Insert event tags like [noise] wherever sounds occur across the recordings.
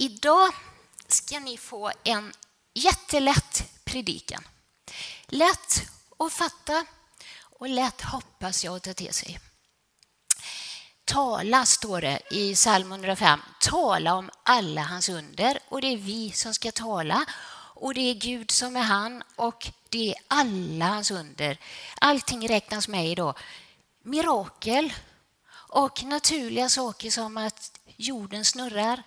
Idag ska ni få en jättelätt predikan. Lätt att fatta och lätt hoppas jag att ta till sig. Tala, står det i psalm 105. Tala om alla hans under. Och det är vi som ska tala. Och det är Gud som är han och det är alla hans under. Allting räknas med idag. Mirakel och naturliga saker som att jorden snurrar.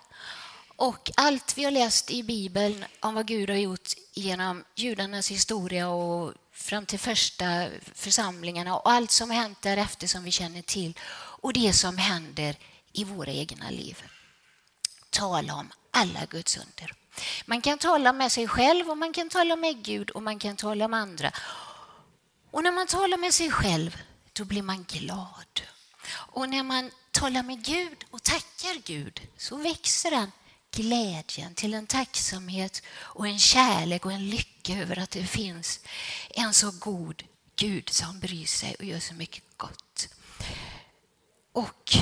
Och allt vi har läst i Bibeln om vad Gud har gjort genom judarnas historia och fram till första församlingarna och allt som har hänt därefter som vi känner till och det som händer i våra egna liv. Tala om alla Guds under. Man kan tala med sig själv och man kan tala med Gud och man kan tala med andra. Och när man talar med sig själv, då blir man glad. Och när man talar med Gud och tackar Gud så växer den glädjen till en tacksamhet och en kärlek och en lycka över att det finns en så god Gud som bryr sig och gör så mycket gott. Och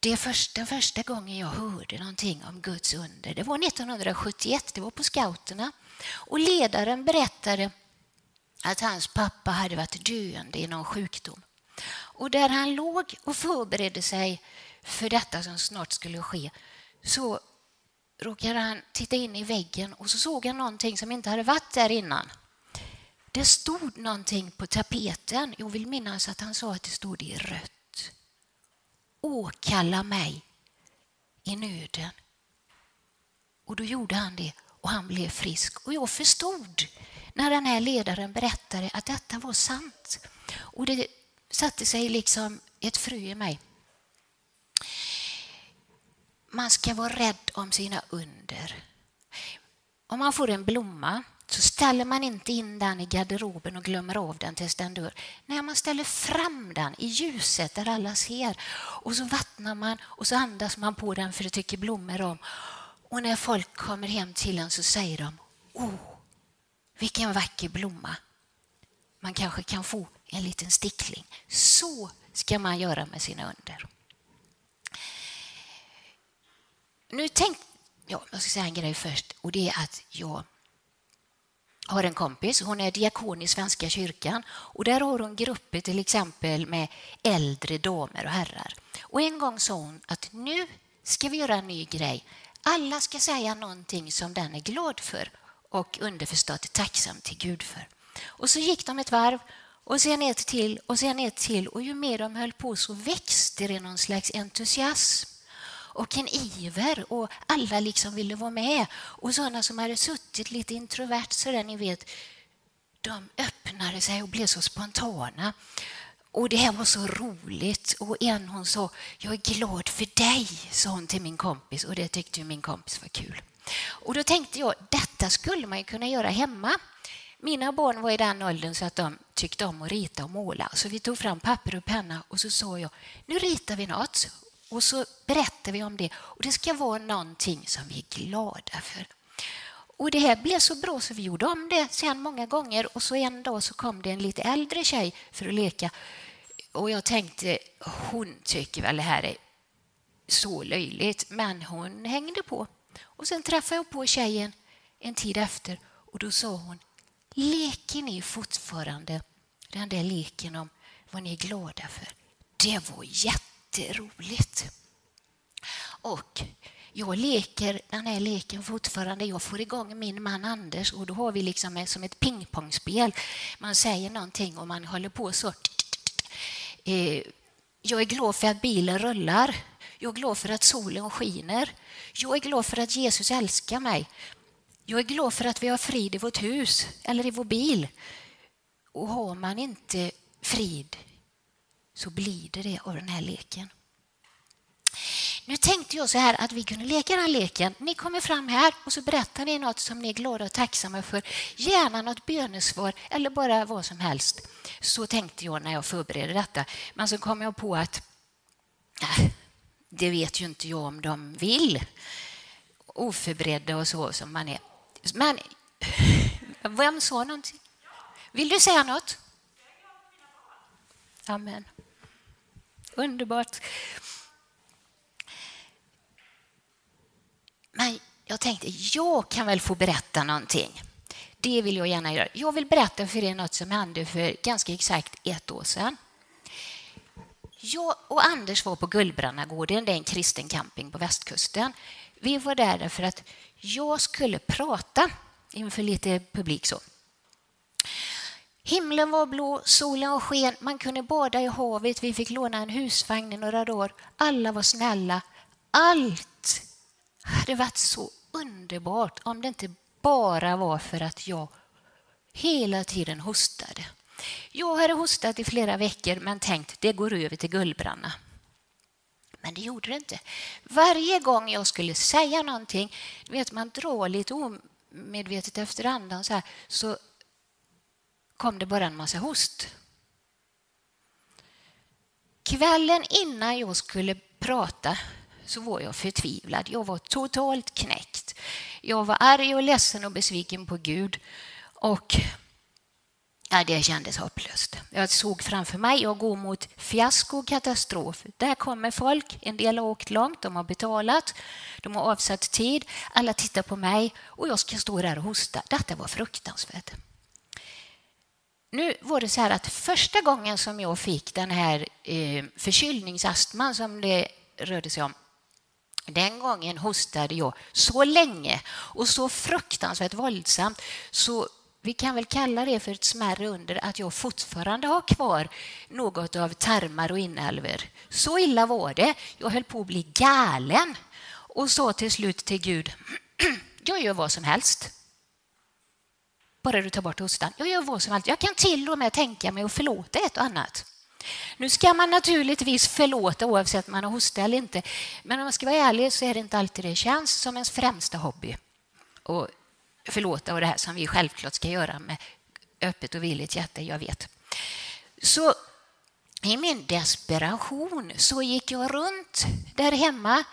det första, första gången jag hörde någonting om Guds under, det var 1971, det var på scouterna. Och ledaren berättade att hans pappa hade varit döende i någon sjukdom. Och där han låg och förberedde sig för detta som snart skulle ske så råkade han titta in i väggen och så såg han någonting som inte hade varit där innan. Det stod någonting på tapeten. Jag vill minnas att han sa att det stod i rött. Åkalla mig i nöden. Och då gjorde han det och han blev frisk. Och jag förstod när den här ledaren berättade att detta var sant. Och det satte sig liksom ett frö i mig. Man ska vara rädd om sina under. Om man får en blomma så ställer man inte in den i garderoben och glömmer av den tills den dör. Nej, man ställer fram den i ljuset där alla ser. Och så vattnar man och så andas man på den för det tycker blommor om. Och när folk kommer hem till en så säger de Åh, vilken vacker blomma. Man kanske kan få en liten stickling. Så ska man göra med sina under. Nu tänk, ja, jag ska säga en grej först och det är att jag har en kompis, hon är diakon i Svenska kyrkan och där har hon grupper till exempel med äldre damer och herrar. Och en gång sa hon att nu ska vi göra en ny grej. Alla ska säga någonting som den är glad för och underförstått tacksam till Gud för. Och så gick de ett varv och sen ett till och sen ett till och ju mer de höll på så växte det någon slags entusiasm och en iver och alla liksom ville vara med. Och sådana som hade suttit lite introvert sådär, ni vet, de öppnade sig och blev så spontana. Och det här var så roligt. Och en hon sa, jag är glad för dig, sa hon till min kompis. Och det tyckte min kompis var kul. Och då tänkte jag, detta skulle man ju kunna göra hemma. Mina barn var i den åldern så att de tyckte om att rita och måla. Så vi tog fram papper och penna och så sa jag, nu ritar vi något. Och så berättar vi om det. Och Det ska vara någonting som vi är glada för. Och Det här blev så bra så vi gjorde om det sen många gånger. Och så en dag så kom det en lite äldre tjej för att leka. Och jag tänkte, hon tycker väl det här är så löjligt. Men hon hängde på. Och Sen träffade jag på tjejen en tid efter och då sa hon, leker ni fortfarande den där leken om vad ni är glada för? Det var jätte jätteroligt. Och jag leker den här leken fortfarande. Jag får igång min man Anders och då har vi liksom som ett pingpongspel. Man säger någonting och man håller på så. Eh, jag är glad för att bilen rullar. Jag är glad för att solen skiner. Jag är glad för att Jesus älskar mig. Jag är glad för att vi har frid i vårt hus eller i vår bil. Och har man inte frid så blir det det av den här leken. Nu tänkte jag så här att vi kunde leka den leken. Ni kommer fram här och så berättar ni något som ni är glada och tacksamma för. Gärna något bönesvar eller bara vad som helst. Så tänkte jag när jag förberedde detta. Men så kom jag på att äh, det vet ju inte jag om de vill. Oförberedda och så som man är. Men vem sa någonting? Vill du säga något? Amen. Underbart. Men jag tänkte, jag kan väl få berätta någonting. Det vill jag gärna göra. Jag vill berätta för er något som hände för ganska exakt ett år sedan. Jag och Anders var på Gullbrannagården, det är en kristen camping på västkusten. Vi var där för att jag skulle prata inför lite publik. så. Himlen var blå, solen var sken, man kunde bada i havet, vi fick låna en husvagn i några dagar. Alla var snälla. Allt hade varit så underbart om det inte bara var för att jag hela tiden hostade. Jag hade hostat i flera veckor men tänkt det går över till Gullbranna. Men det gjorde det inte. Varje gång jag skulle säga någonting, vet man drar lite omedvetet efter andan så, här, så kom det bara en massa host. Kvällen innan jag skulle prata så var jag förtvivlad. Jag var totalt knäckt. Jag var arg och ledsen och besviken på Gud. Och ja, det kändes hopplöst. Jag såg framför mig, jag går mot fiasko och katastrof. Där kommer folk, en del har åkt långt, de har betalat, de har avsatt tid, alla tittar på mig och jag ska stå där och hosta. Detta var fruktansvärt. Nu var det så här att första gången som jag fick den här eh, förkylningsastman som det rörde sig om, den gången hostade jag så länge och så fruktansvärt våldsamt så vi kan väl kalla det för ett smärre under att jag fortfarande har kvar något av tarmar och inälvor. Så illa var det. Jag höll på att bli galen och sa till slut till Gud, [clears throat] jag gör vad som helst. Bara du tar bort hostan. Jag gör vad som helst. Jag kan till och med tänka mig att förlåta ett och annat. Nu ska man naturligtvis förlåta oavsett om man har hosta eller inte. Men om man ska vara ärlig så är det inte alltid det känns som ens främsta hobby. Och förlåta och det här som vi självklart ska göra med öppet och villigt hjärta, jag vet. Så i min desperation så gick jag runt där hemma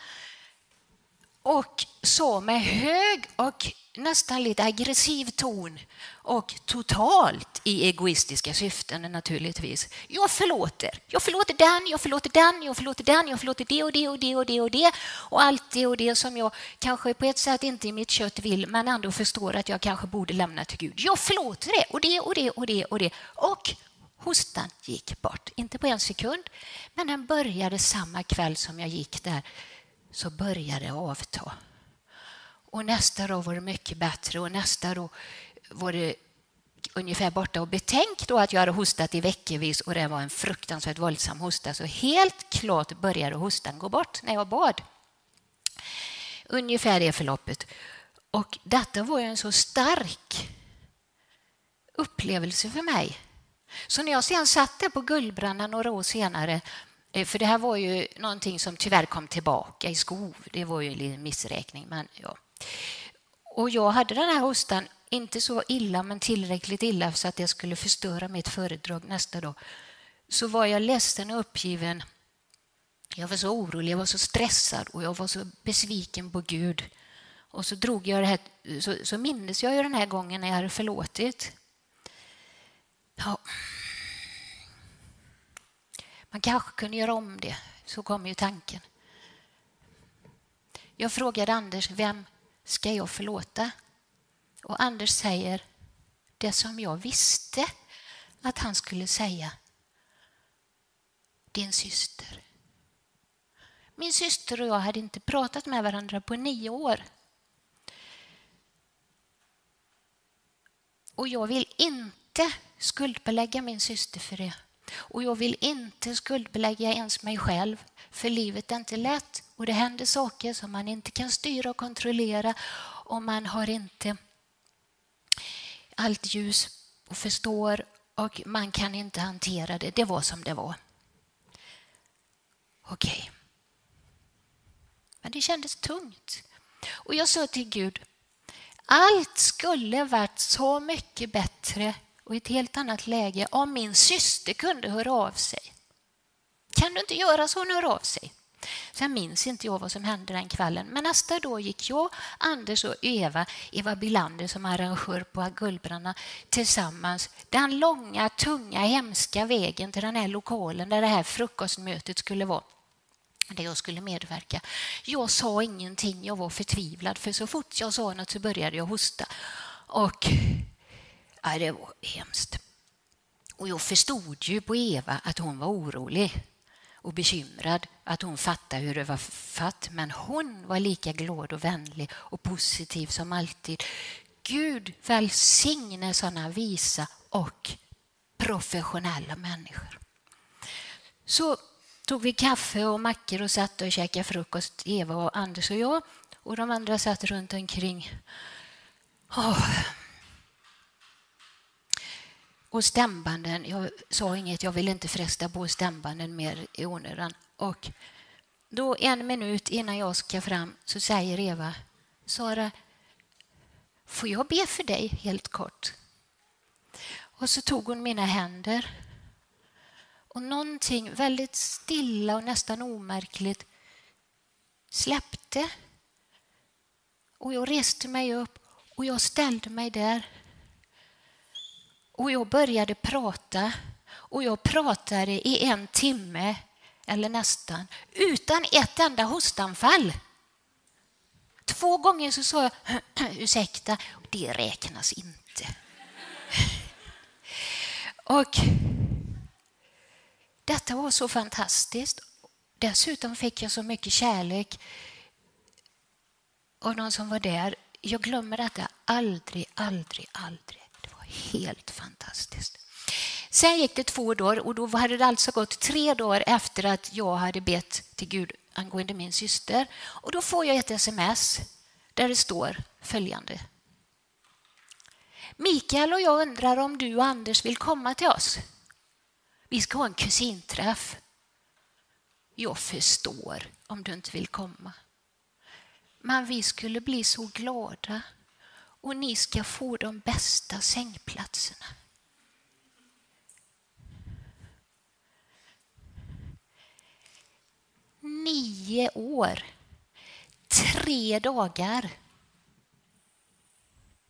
och sa med hög och nästan lite aggressiv ton och totalt i egoistiska syften naturligtvis. Jag förlåter. Jag förlåter den, jag förlåter den, jag förlåter den, jag förlåter det och det och det och det och det och allt det och det som jag kanske på ett sätt inte i mitt kött vill men ändå förstår att jag kanske borde lämna till Gud. Jag förlåter det och det och det och det och det och hostan gick bort. Inte på en sekund, men den började samma kväll som jag gick där så började det avta. Och nästa dag var det mycket bättre och nästa dag var det ungefär borta. Och betänk då att jag hade hostat i veckovis och det var en fruktansvärt våldsam hosta. Så helt klart började hostan gå bort när jag bad. Ungefär det förloppet. Och detta var ju en så stark upplevelse för mig. Så när jag sen satt där på Gullbranna några år senare eh, för det här var ju någonting som tyvärr kom tillbaka i skov. Det var ju en liten missräkning. Men ja. Och jag hade den här hostan, inte så illa men tillräckligt illa så att det skulle förstöra mitt föredrag nästa dag. Så var jag ledsen och uppgiven. Jag var så orolig, jag var så stressad och jag var så besviken på Gud. Och så drog jag det här, så, så mindes jag ju den här gången när jag hade förlåtit. Ja. Man kanske kunde göra om det. Så kom ju tanken. Jag frågade Anders, vem ska jag förlåta? Och Anders säger det som jag visste att han skulle säga. Din syster. Min syster och jag hade inte pratat med varandra på nio år. Och jag vill inte skuldbelägga min syster för det. Och jag vill inte skuldbelägga ens mig själv, för livet är inte lätt och det händer saker som man inte kan styra och kontrollera och man har inte allt ljus och förstår och man kan inte hantera det. Det var som det var. Okej. Okay. Men det kändes tungt. Och jag sa till Gud, allt skulle varit så mycket bättre och i ett helt annat läge om min syster kunde höra av sig. Kan du inte göra så? Hon hör av sig. Sen minns inte jag vad som hände den kvällen. Men nästa dag gick jag, Anders och Eva, Eva Bilander som arrangör på Gullbranna, tillsammans den långa, tunga, hemska vägen till den här lokalen där det här frukostmötet skulle vara. där jag skulle medverka. Jag sa ingenting, jag var förtvivlad för så fort jag sa något så började jag hosta. Och ja, det var hemskt. Och jag förstod ju på Eva att hon var orolig och bekymrad, att hon fattade hur det var fatt. Men hon var lika glad och vänlig och positiv som alltid. Gud välsigne sådana visa och professionella människor. Så tog vi kaffe och mackor och satt och käkade frukost, Eva och Anders och jag. Och de andra satt runt omkring. Oh. Och stämbanden, jag sa inget, jag vill inte fresta på stämbanden mer i onödan. Och då en minut innan jag ska fram så säger Eva, Sara, får jag be för dig helt kort? Och så tog hon mina händer och någonting väldigt stilla och nästan omärkligt släppte. Och jag reste mig upp och jag ställde mig där. Och jag började prata. Och jag pratade i en timme, eller nästan, utan ett enda hostanfall. Två gånger så sa jag [clears throat] ursäkta, det räknas inte. [laughs] Och detta var så fantastiskt. Dessutom fick jag så mycket kärlek av någon som var där. Jag glömmer detta aldrig, aldrig, aldrig. Helt fantastiskt. Sen gick det två dagar och då hade det alltså gått tre dagar efter att jag hade bett till Gud angående min syster. Och då får jag ett sms där det står följande. Mikael och jag undrar om du och Anders vill komma till oss. Vi ska ha en kusinträff. Jag förstår om du inte vill komma. Men vi skulle bli så glada och ni ska få de bästa sängplatserna. Nio år, tre dagar.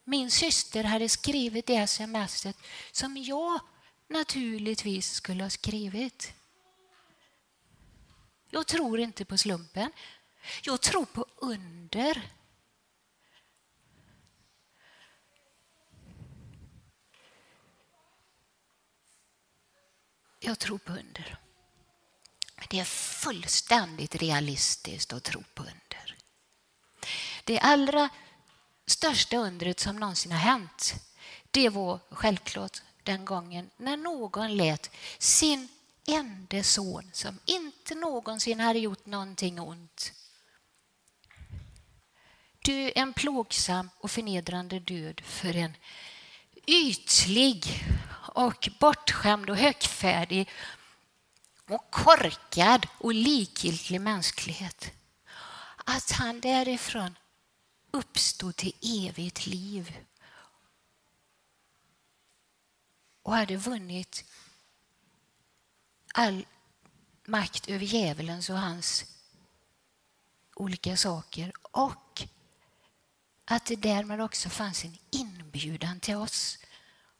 Min syster hade skrivit det sms som jag naturligtvis skulle ha skrivit. Jag tror inte på slumpen. Jag tror på under. Jag tror på under. Det är fullständigt realistiskt att tro på under. Det allra största undret som någonsin har hänt, det var självklart den gången när någon lät sin enda son, som inte någonsin hade gjort någonting ont, dö en plågsam och förnedrande död för en ytlig och bortskämd och högfärdig och korkad och likgiltig mänsklighet. Att han därifrån uppstod till evigt liv och hade vunnit all makt över djävulens och hans olika saker. Och att det därmed också fanns en inbjudan till oss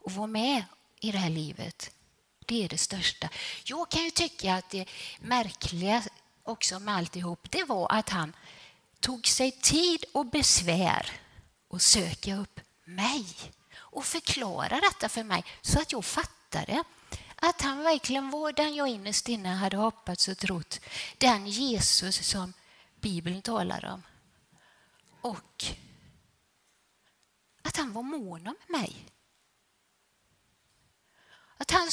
att vara med i det här livet. Det är det största. Jag kan ju tycka att det märkliga också med alltihop, det var att han tog sig tid och besvär att söka upp mig och förklara detta för mig så att jag fattade att han verkligen var den jag innerst inne hade hoppats och trott. Den Jesus som Bibeln talar om. Och att han var mån om mig.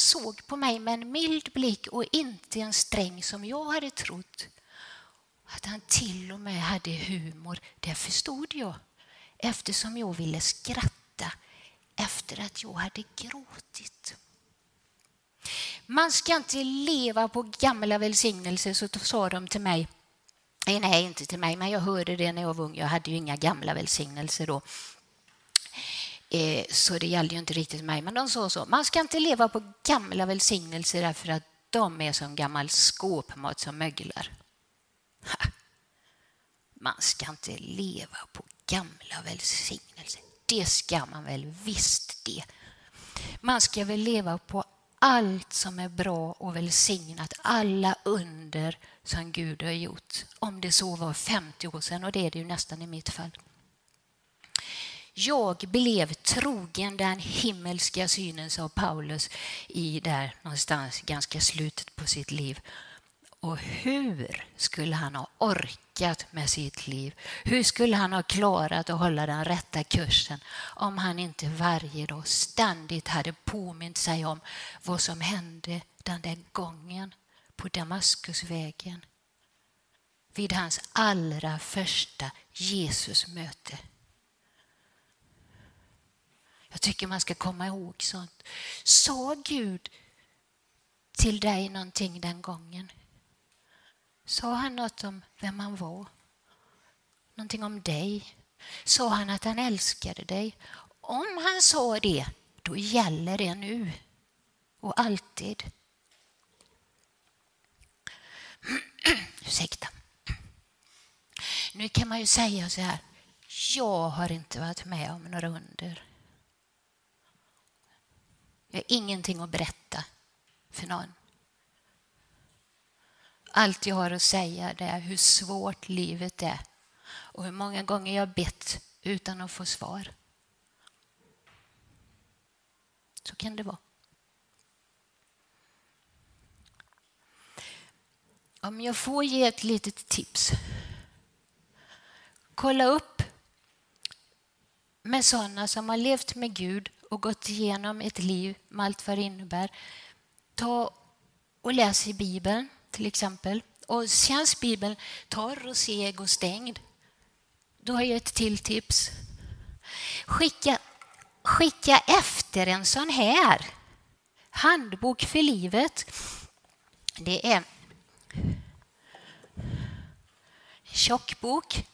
Såg på mig med en mild blick och inte en sträng som jag hade trott. Att han till och med hade humor, det förstod jag eftersom jag ville skratta efter att jag hade gråtit. Man ska inte leva på gamla välsignelser, så sa de till mig. Nej, inte till mig, men jag hörde det när jag var ung. Jag hade ju inga gamla välsignelser då. Eh, så det gällde ju inte riktigt mig, men de sa så. Man ska inte leva på gamla välsignelser därför att de är som gammal skåpmat som möglar. [laughs] Man ska inte leva på gamla välsignelser. Det ska man väl visst det. Man ska väl leva på allt som är bra och välsignat, alla under som Gud har gjort. Om det så var 50 år sedan, och det är det ju nästan i mitt fall. Jag blev trogen den himmelska synen, sa Paulus i där någonstans ganska slutet på sitt liv. Och hur skulle han ha orkat med sitt liv? Hur skulle han ha klarat att hålla den rätta kursen om han inte varje dag ständigt hade påmint sig om vad som hände den där gången på Damaskusvägen vid hans allra första Jesusmöte. Jag tycker man ska komma ihåg sånt. Sa Gud till dig någonting den gången? Sa han något om vem han var? Någonting om dig? Sa han att han älskade dig? Om han sa det, då gäller det nu och alltid. [clears throat] Ursäkta. Nu kan man ju säga så här. Jag har inte varit med om några under. Jag har ingenting att berätta för någon. Allt jag har att säga det är hur svårt livet är och hur många gånger jag bett utan att få svar. Så kan det vara. Om jag får ge ett litet tips. Kolla upp med sådana som har levt med Gud och gått igenom ett liv med allt vad det innebär. Ta och läs i Bibeln till exempel. Och känns Bibeln torr och seg och stängd, då har jag ett till tips. Skicka, skicka efter en sån här handbok för livet. Det är tjock bok,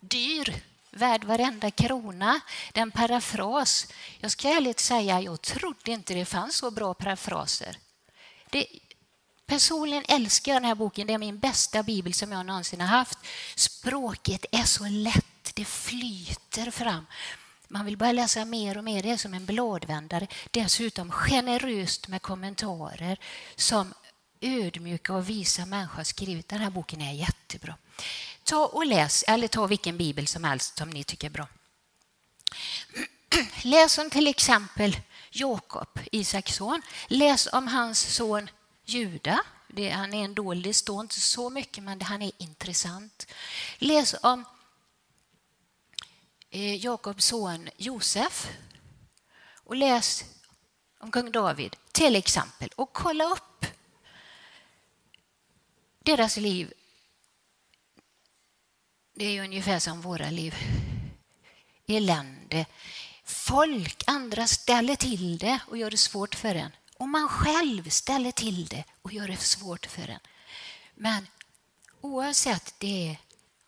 dyr, värd varenda krona. Det är en parafras. Jag ska ärligt säga, jag trodde inte det fanns så bra parafraser. Det, Personligen älskar jag den här boken. Det är min bästa bibel som jag någonsin har haft. Språket är så lätt, det flyter fram. Man vill bara läsa mer och mer. Det är som en bladvändare. Dessutom generöst med kommentarer som ödmjuka och visa människor har skrivit. Den här boken är jättebra. Ta och läs, eller ta vilken bibel som helst som ni tycker är bra. [clears throat] Läs om till exempel Jakob, Isaks son. Läs om hans son Juda. Det, han är en dålig, det står inte så mycket, men han är intressant. Läs om eh, Jakobs son Josef och läs om kung David till exempel och kolla upp deras liv. Det är ungefär som våra liv. Elände. Folk, andra ställer till det och gör det svårt för en Och man själv ställer till det och gör det svårt för en. Men oavsett det är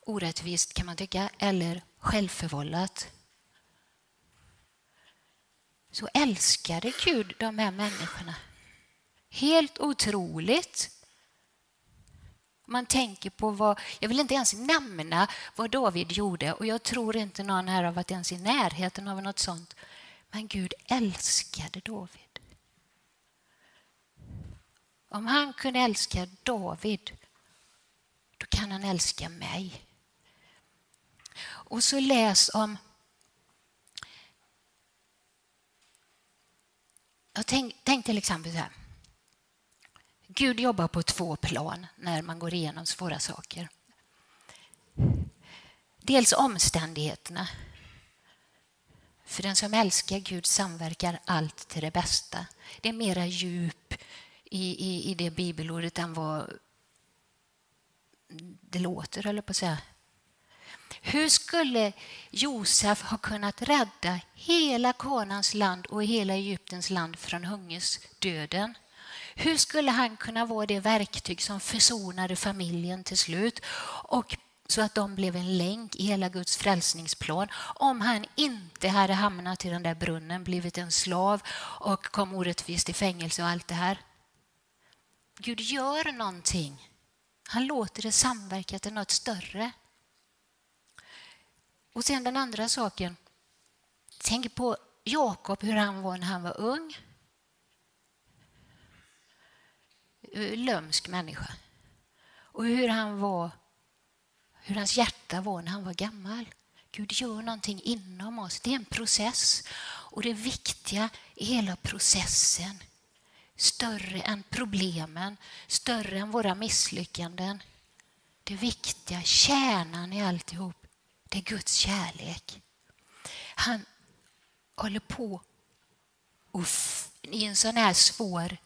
orättvist kan man tycka, eller självförvållat så älskade Gud de här människorna. Helt otroligt. Man tänker på vad, jag vill inte ens nämna vad David gjorde och jag tror inte någon här har varit ens i närheten av något sånt. Men Gud älskade David. Om han kunde älska David, då kan han älska mig. Och så läs om... Jag tänk, tänk till exempel så här. Gud jobbar på två plan när man går igenom svåra saker. Dels omständigheterna. För den som älskar Gud samverkar allt till det bästa. Det är mera djup i, i, i det bibelordet än vad det låter, höll på att säga. Hur skulle Josef ha kunnat rädda hela Kanans land och hela Egyptens land från hungersdöden? Hur skulle han kunna vara det verktyg som försonade familjen till slut och så att de blev en länk i hela Guds frälsningsplan om han inte hade hamnat i den där brunnen, blivit en slav och kom orättvist i fängelse och allt det här? Gud gör någonting. Han låter det samverka till något större. Och sen den andra saken. Tänk på Jakob, hur han var när han var ung. eh, Eh, lömsk människa. Och hur han var, hur hans hjärta var när han var gammal. Gud gör någonting inom oss. Det är en process. Och det viktiga i hela processen, större än problemen, större än våra misslyckanden. Det viktiga, kärnan i alltihop, det är Guds kärlek. Han håller på och i en sån här svår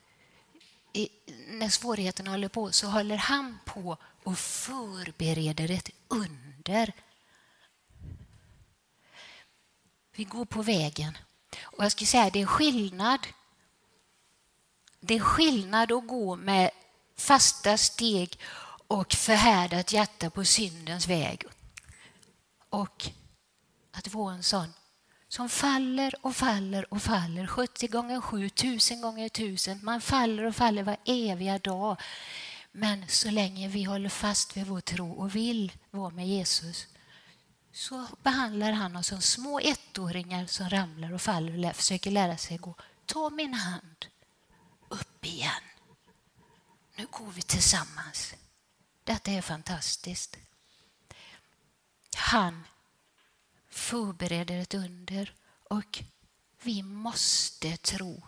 när svårigheterna håller på så håller han på och förbereder ett under. Vi går på vägen. Och jag skulle säga det är skillnad. Det är skillnad att gå med fasta steg och förhärdat hjärta på syndens väg. Och att vara en sån som faller och faller och faller 70 gånger 7, 1000 gånger 1000. Man faller och faller var eviga dag. Men så länge vi håller fast vid vår tro och vill vara med Jesus så behandlar han oss som små ettåringar som ramlar och faller och försöker lära sig gå. Ta min hand upp igen. Nu går vi tillsammans. Detta är fantastiskt. Han förbereder ett under och vi måste tro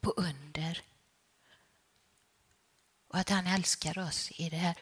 på under och att han älskar oss i det här.